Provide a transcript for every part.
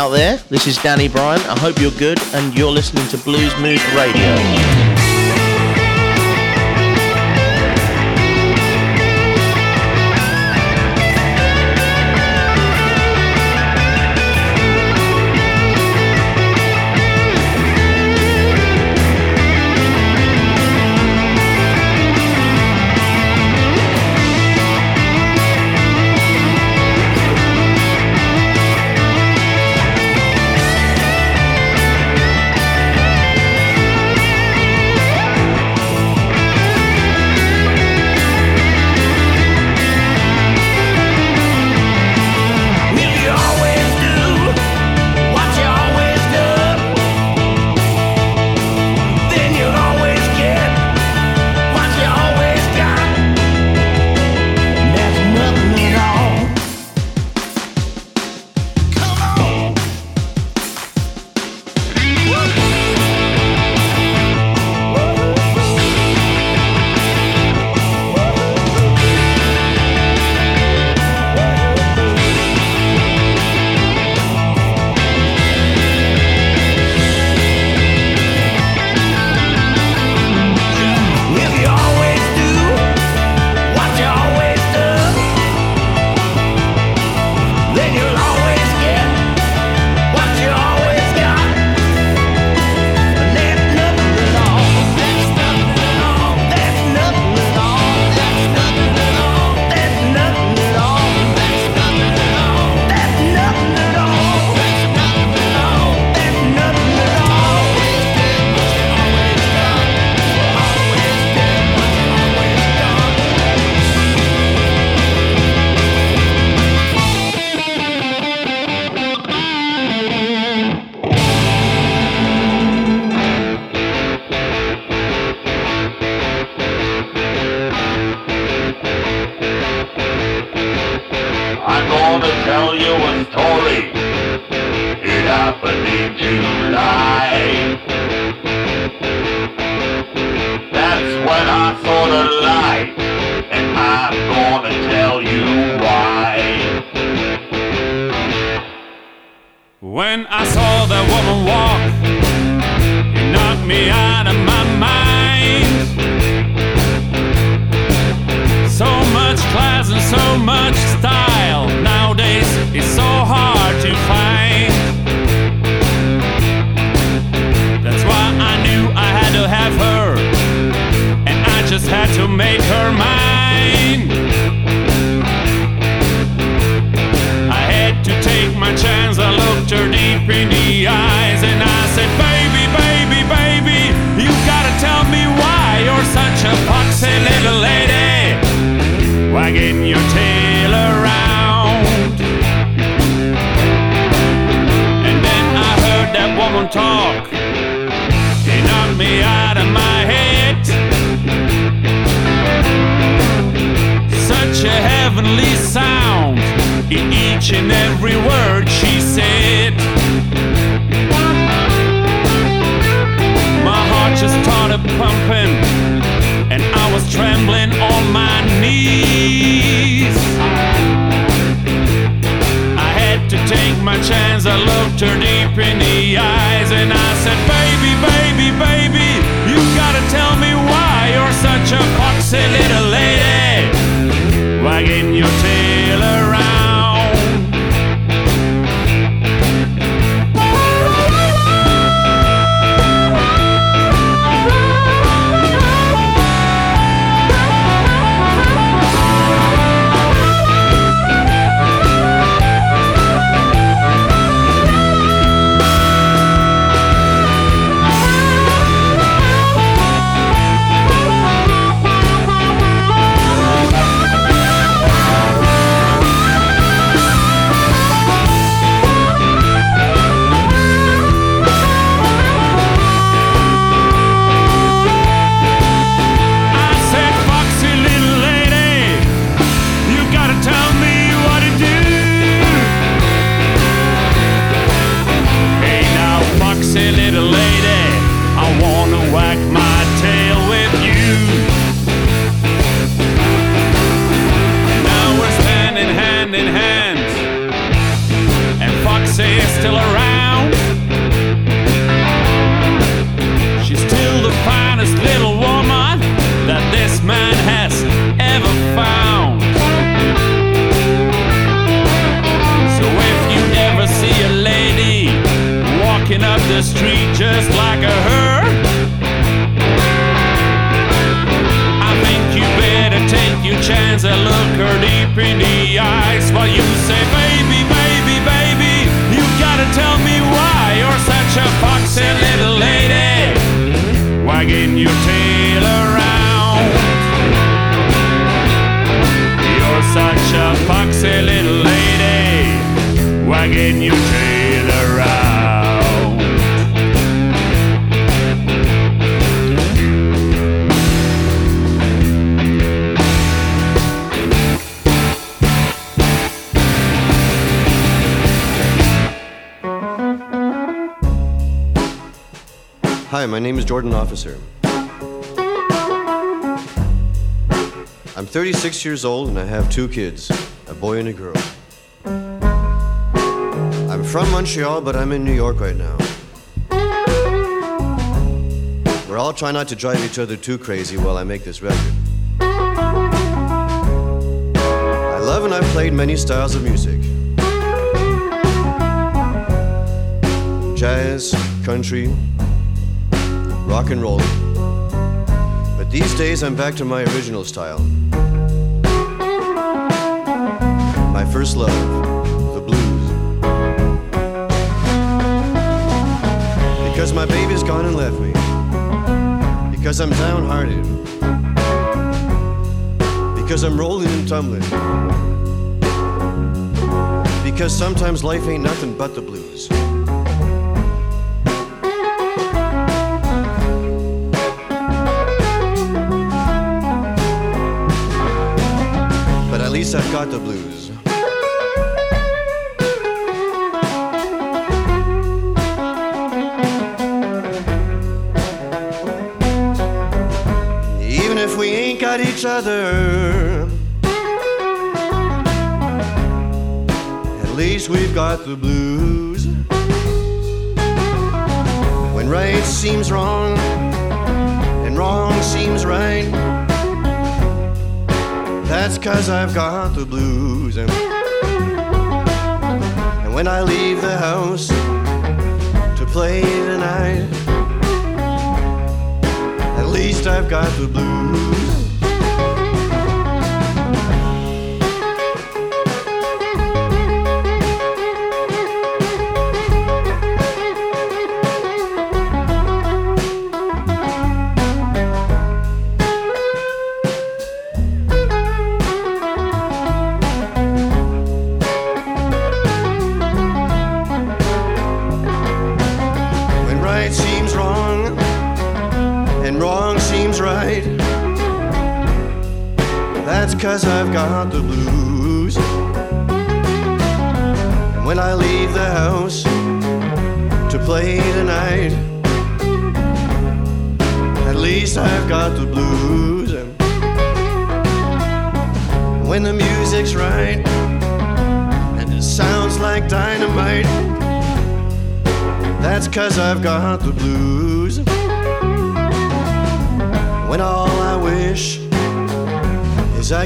Out there. This is Danny Bryant. I hope you're good and you're listening to Blues Moose Radio. In July. That's when I saw the light, and I'm gonna tell you why. When I saw that woman walk, it knocked me out of my mind. So much class and so much style nowadays is so hard to find. Just had to make her mine. I had to take my chance. I looked her deep in the eyes and I said, Baby, baby, baby, you gotta tell me why you're such a foxy little lady. Wagging your tail around. And then I heard that woman talk. It knocked me out of my such a heavenly sound in each and every word she said. My heart just started pumping, and I was trembling on my knees. I had to take my chance, I looked her deep in the eyes, and I said, Baby, baby, baby, you gotta tell me why you're such a foxy little lady your tail around. Hi, my name is Jordan Officer. I'm 36 years old and I have two kids, a boy and a girl. I'm from Montreal, but I'm in New York right now. We're all trying not to drive each other too crazy while I make this record. I love and I've played many styles of music jazz, country, rock and roll. But these days I'm back to my original style. My first love, the blues. Because my baby's gone and left me. Because I'm downhearted. Because I'm rolling and tumbling. Because sometimes life ain't nothing but the blues. Got each other, at least we've got the blues. When right seems wrong and wrong seems right. That's cause I've got the blues. And, and when I leave the house to play tonight, at least I've got the blues.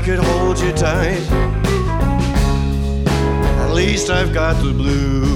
could hold you tight. At least I've got the blues.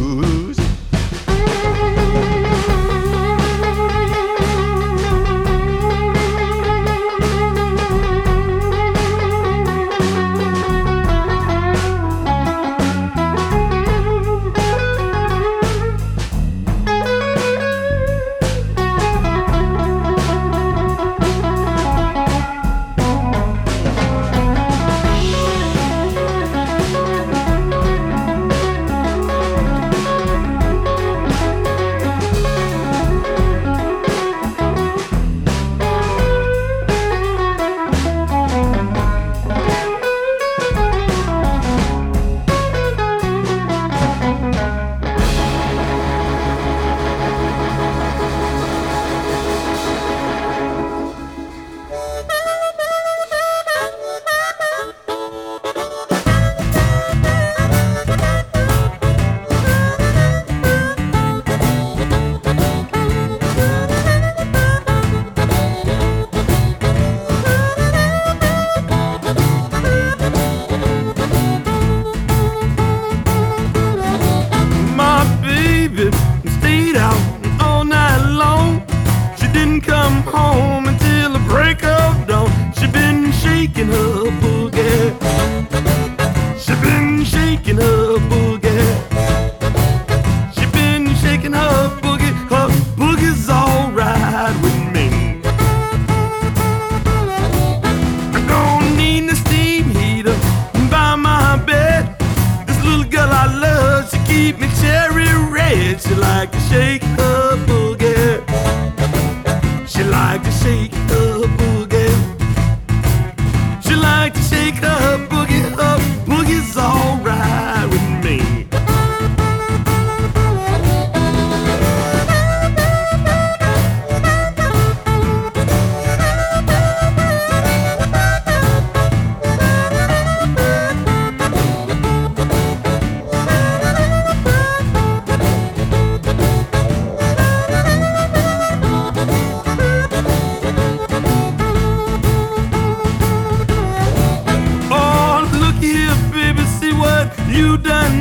done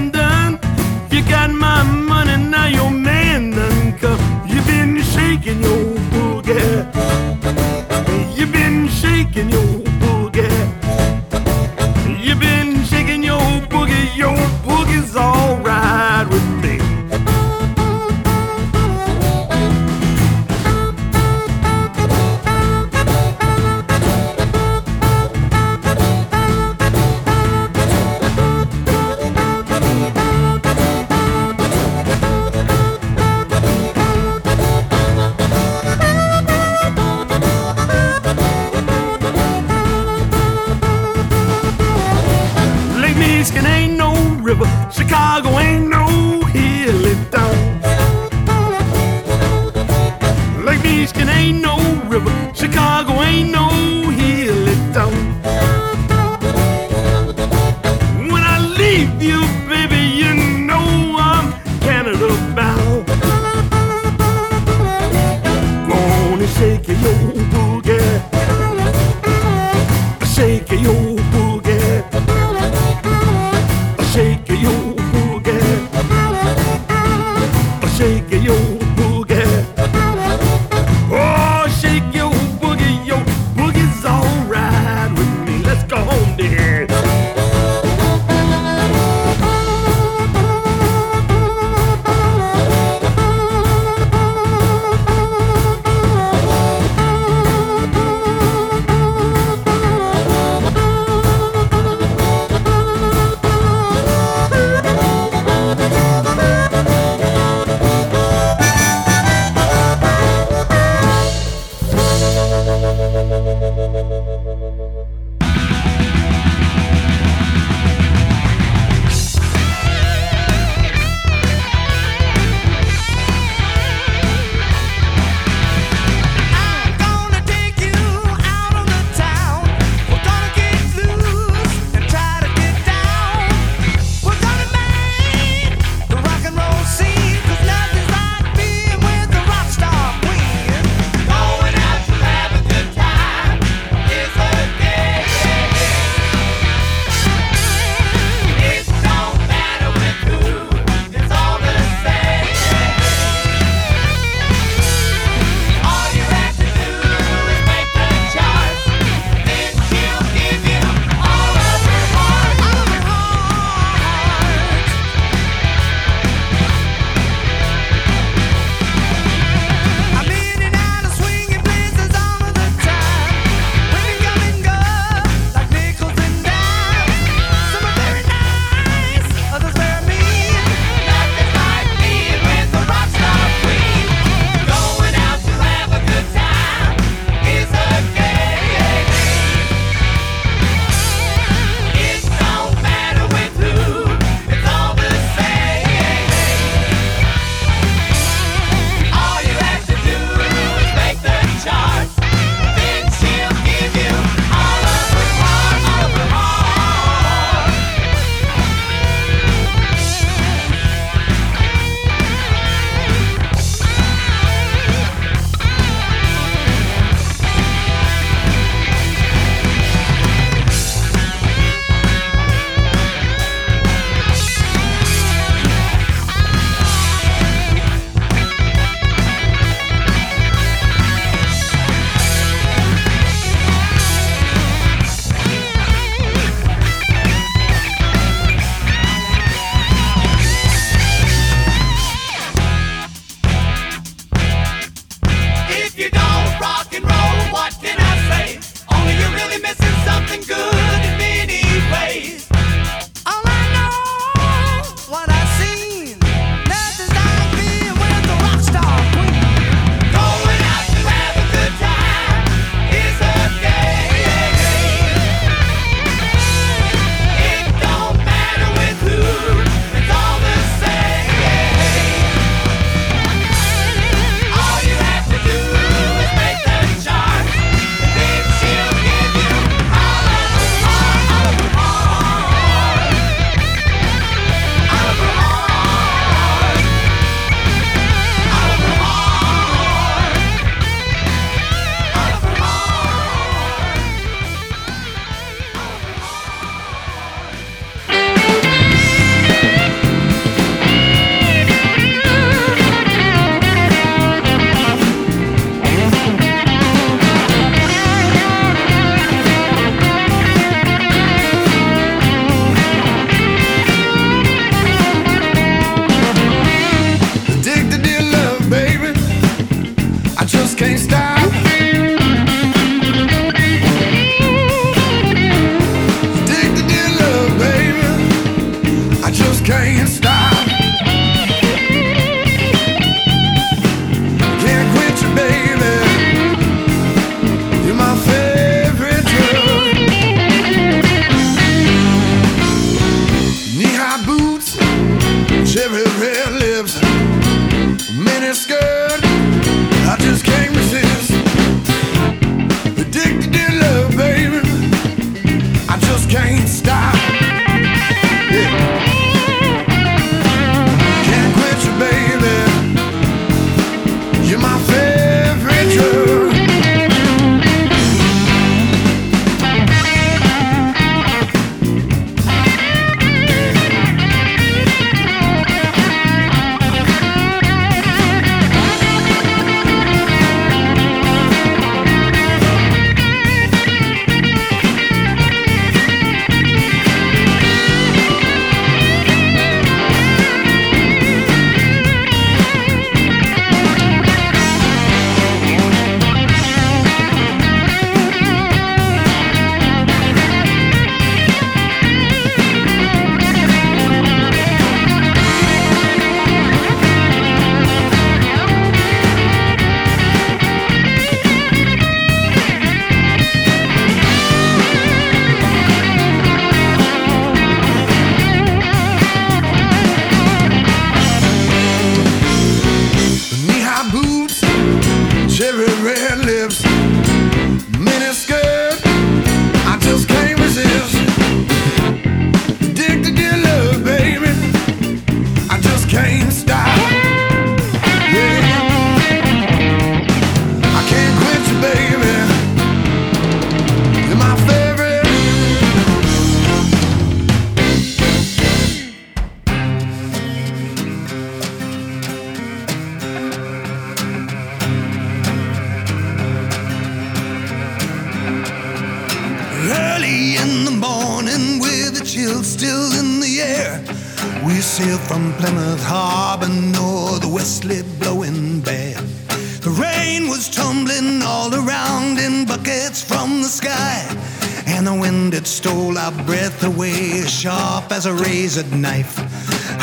as a razor knife.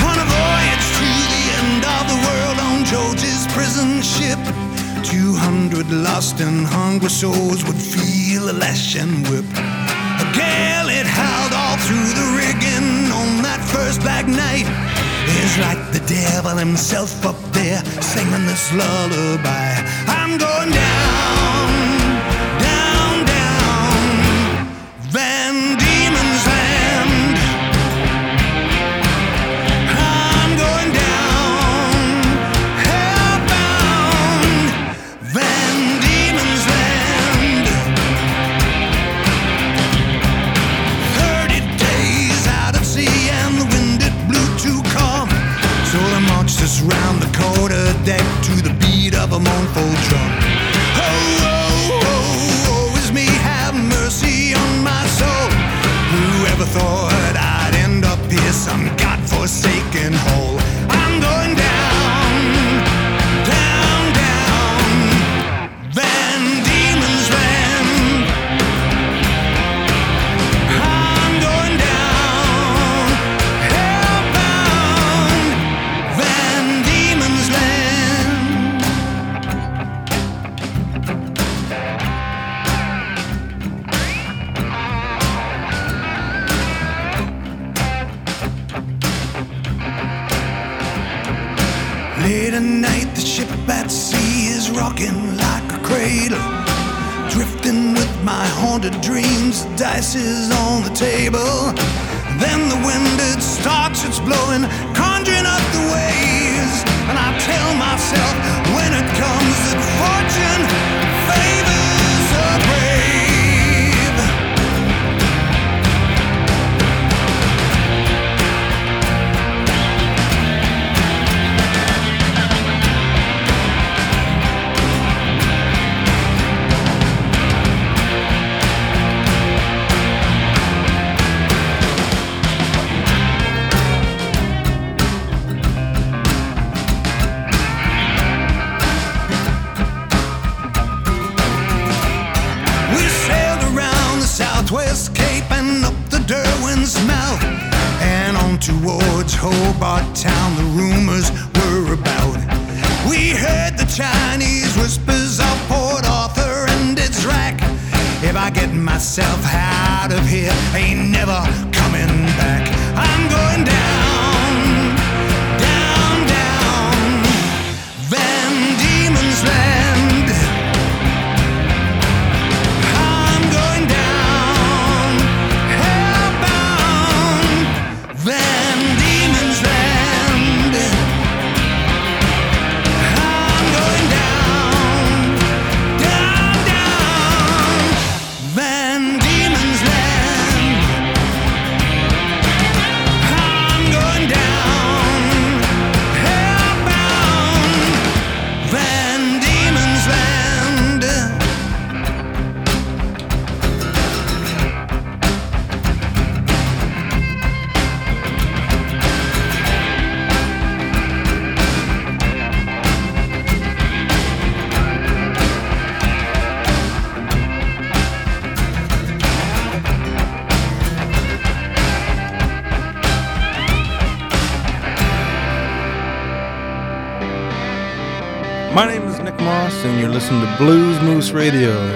On a voyage to the end of the world on George's prison ship, 200 lost and hungry souls would feel a lash and whip. A gale it howled all through the rigging on that first black night. It's like the devil himself up there singing this lullaby. I'm going down. is Radio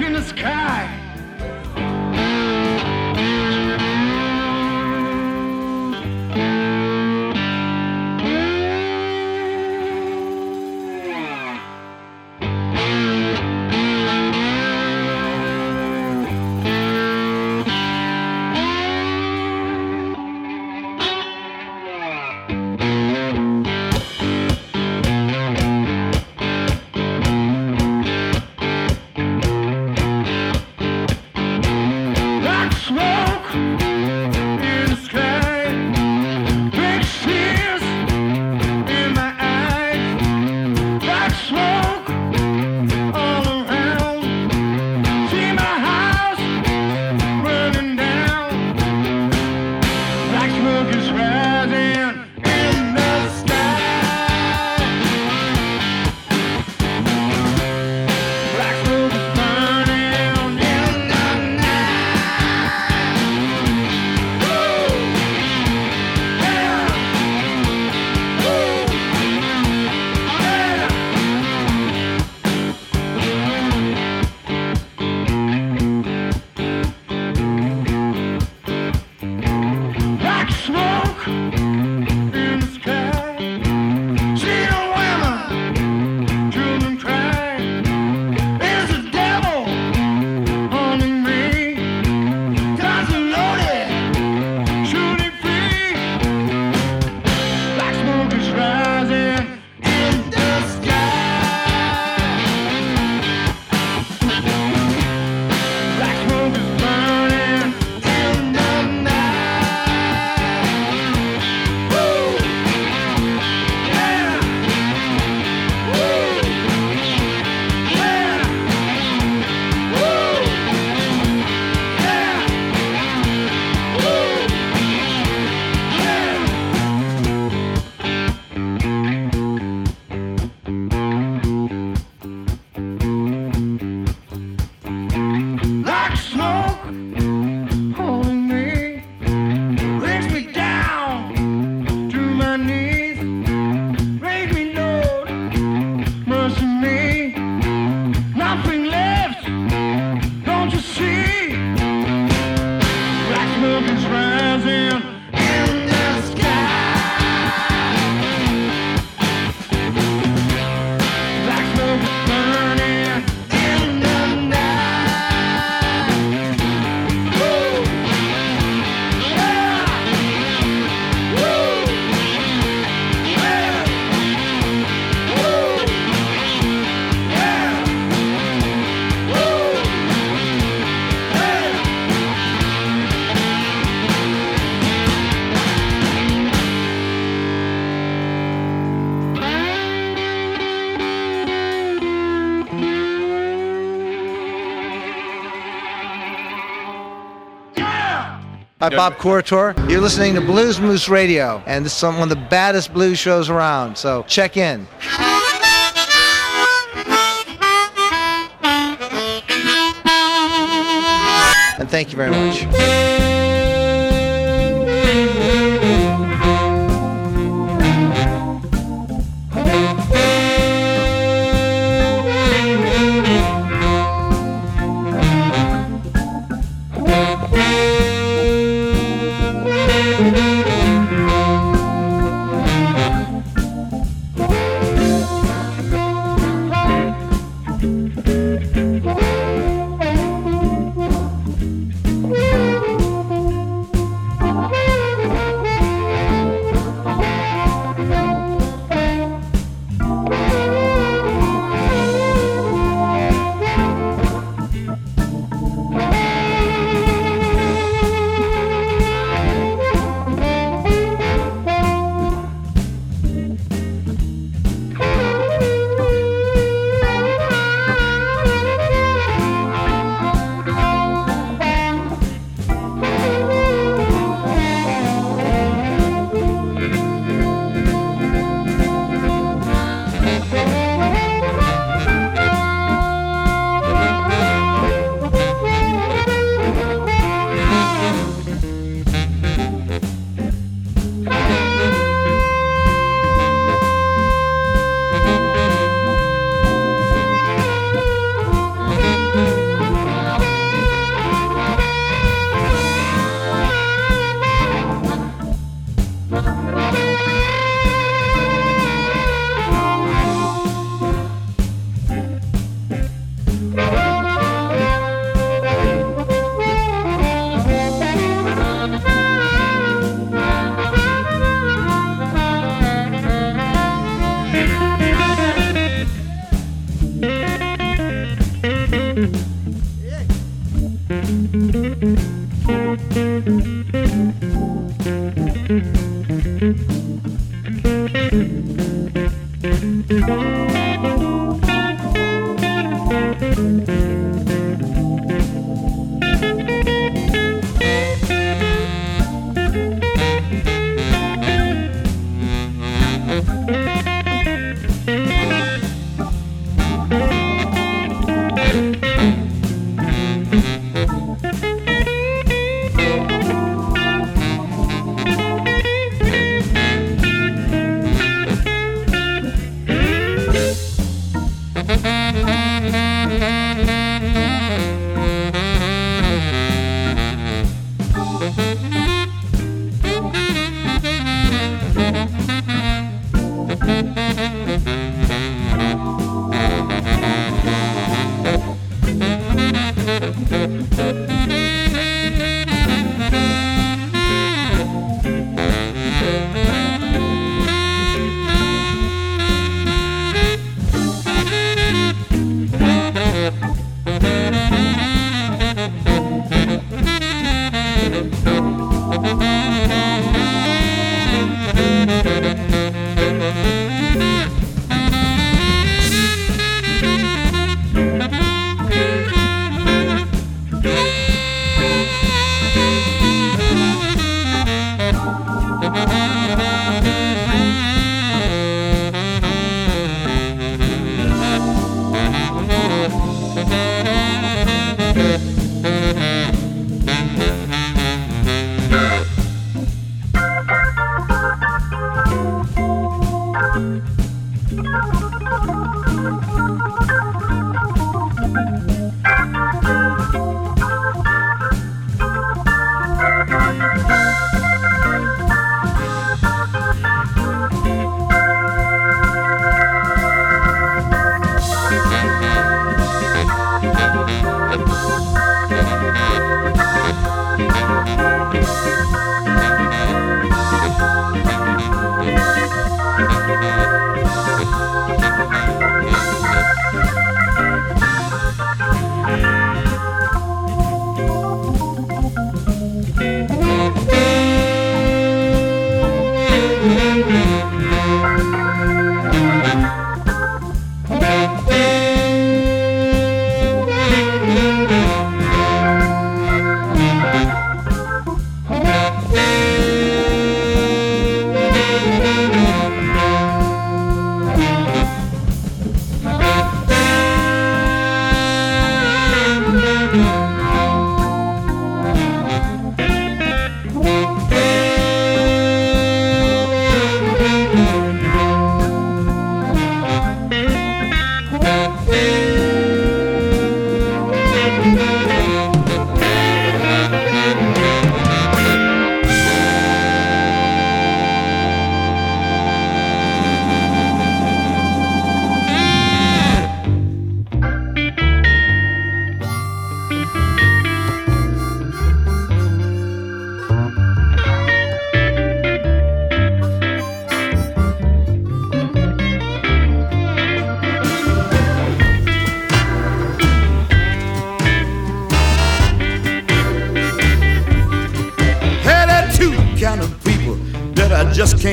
in the sky. Hi, Bob Corritore. You're listening to Blues Moose Radio, and this is one of the baddest blues shows around. So check in. And thank you very much.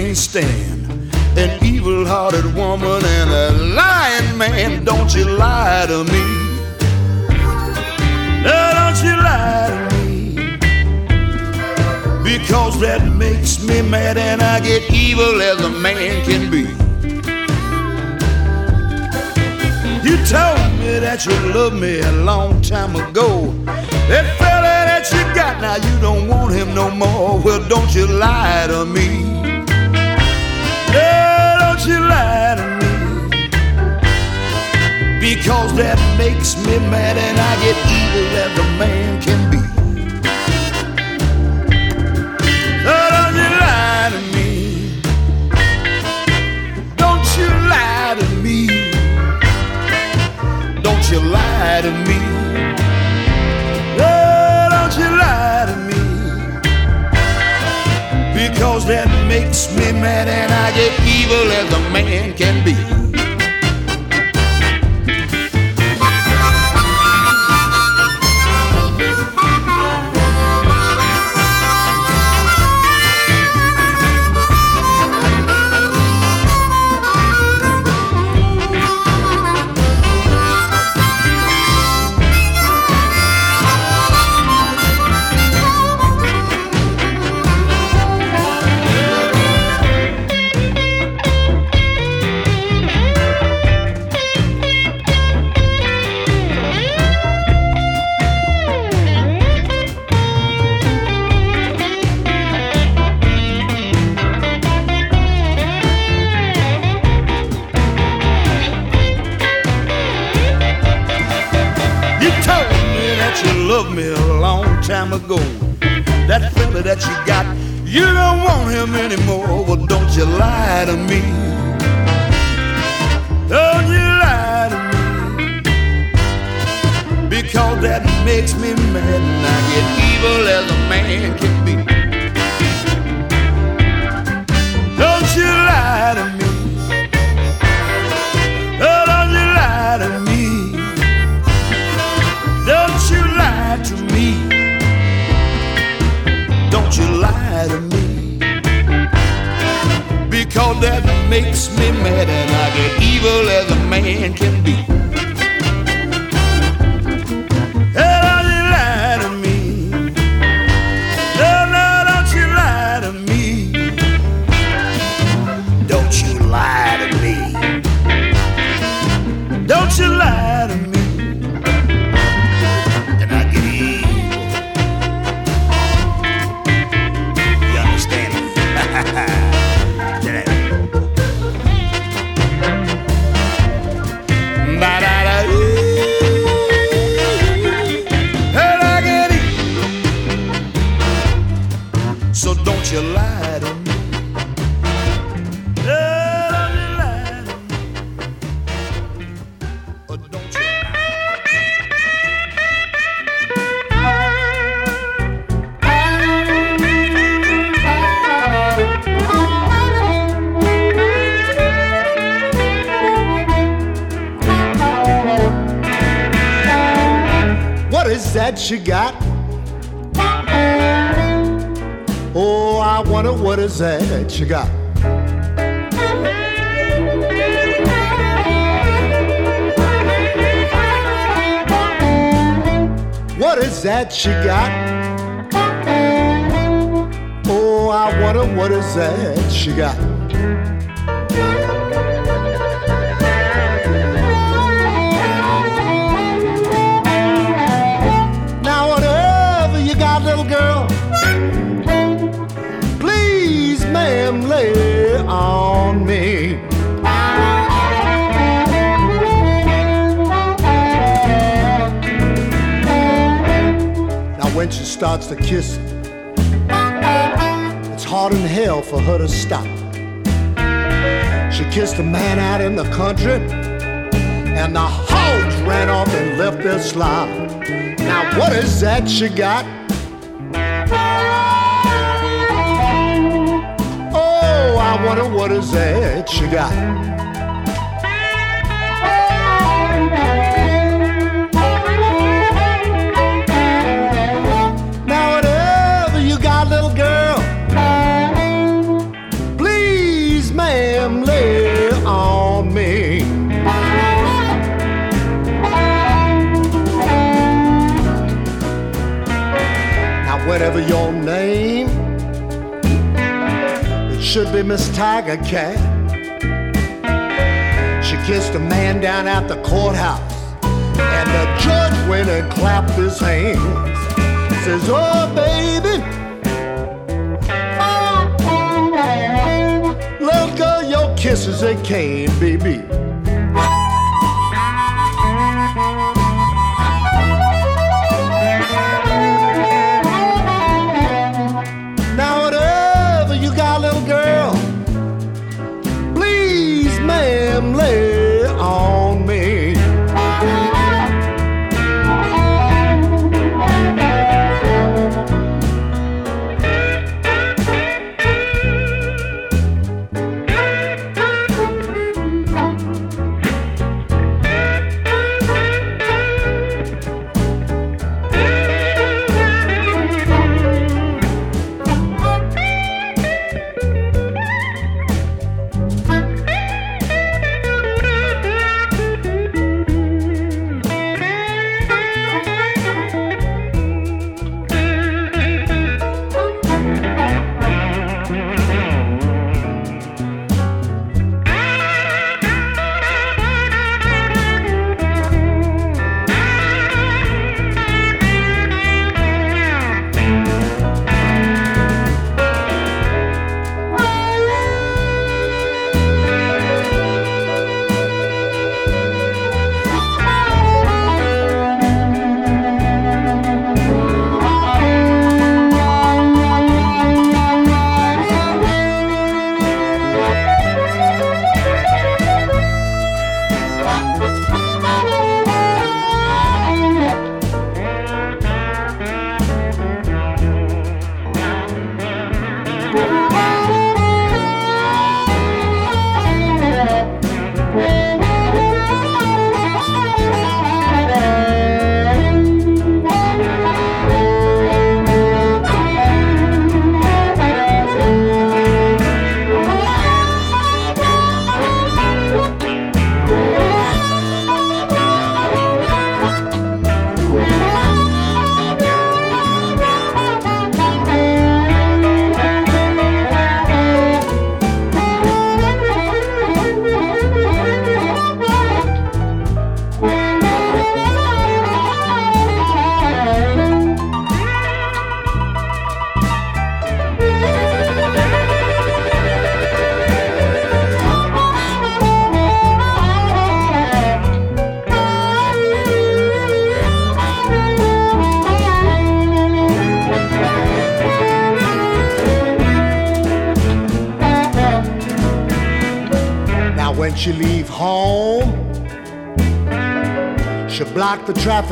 Can't stand. An evil hearted woman and a lying man. Don't you lie to me. Oh, don't you lie to me. Because that makes me mad and I get evil as a man can be. You told me that you loved me a long time ago. That fella that you got now, you don't want him no more. Well, don't you lie to me. You lie to me. Because that makes me mad and I get evil as a man can be. So don't you lie to me. Don't you lie to me. Don't you lie to me. Because that makes me mad and I get evil as a man can be. That you got? Oh, I wonder what is that you got? What is that you got? Oh, I wonder what is that you got? On me. Now, when she starts to kiss, it's hard in hell for her to stop. She kissed a man out in the country, and the hogs ran off and left their slop. Now, what is that she got? Wonder what is that you got, should be Miss Tiger Cat. She kissed a man down at the courthouse, and the judge went and clapped his hands. Says, Oh, baby. Little girl, your kisses, they can't be beat.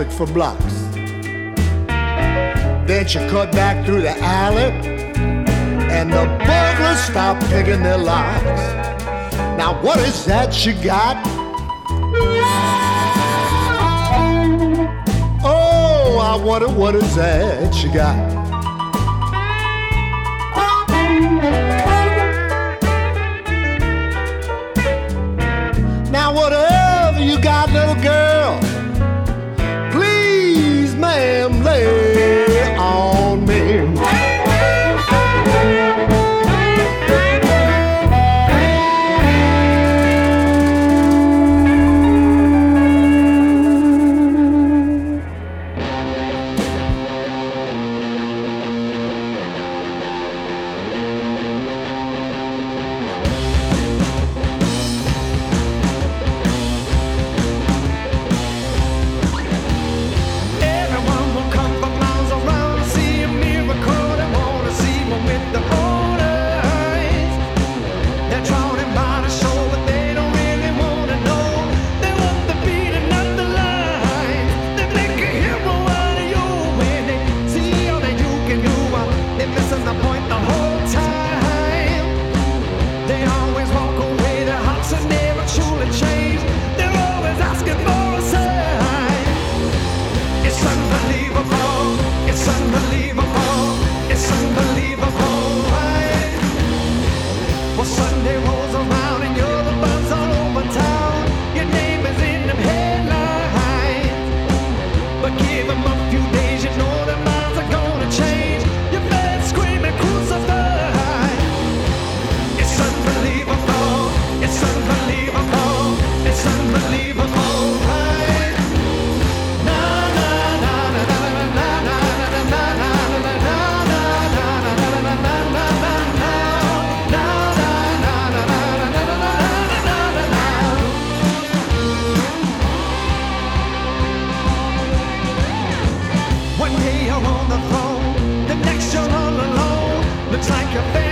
Traffic for blocks. Then she cut back through the alley, and the burglars stopped picking their locks. Now, what is that she got? Oh, I wonder what is that she got? Now, whatever drank a beer.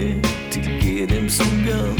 To get him some guns.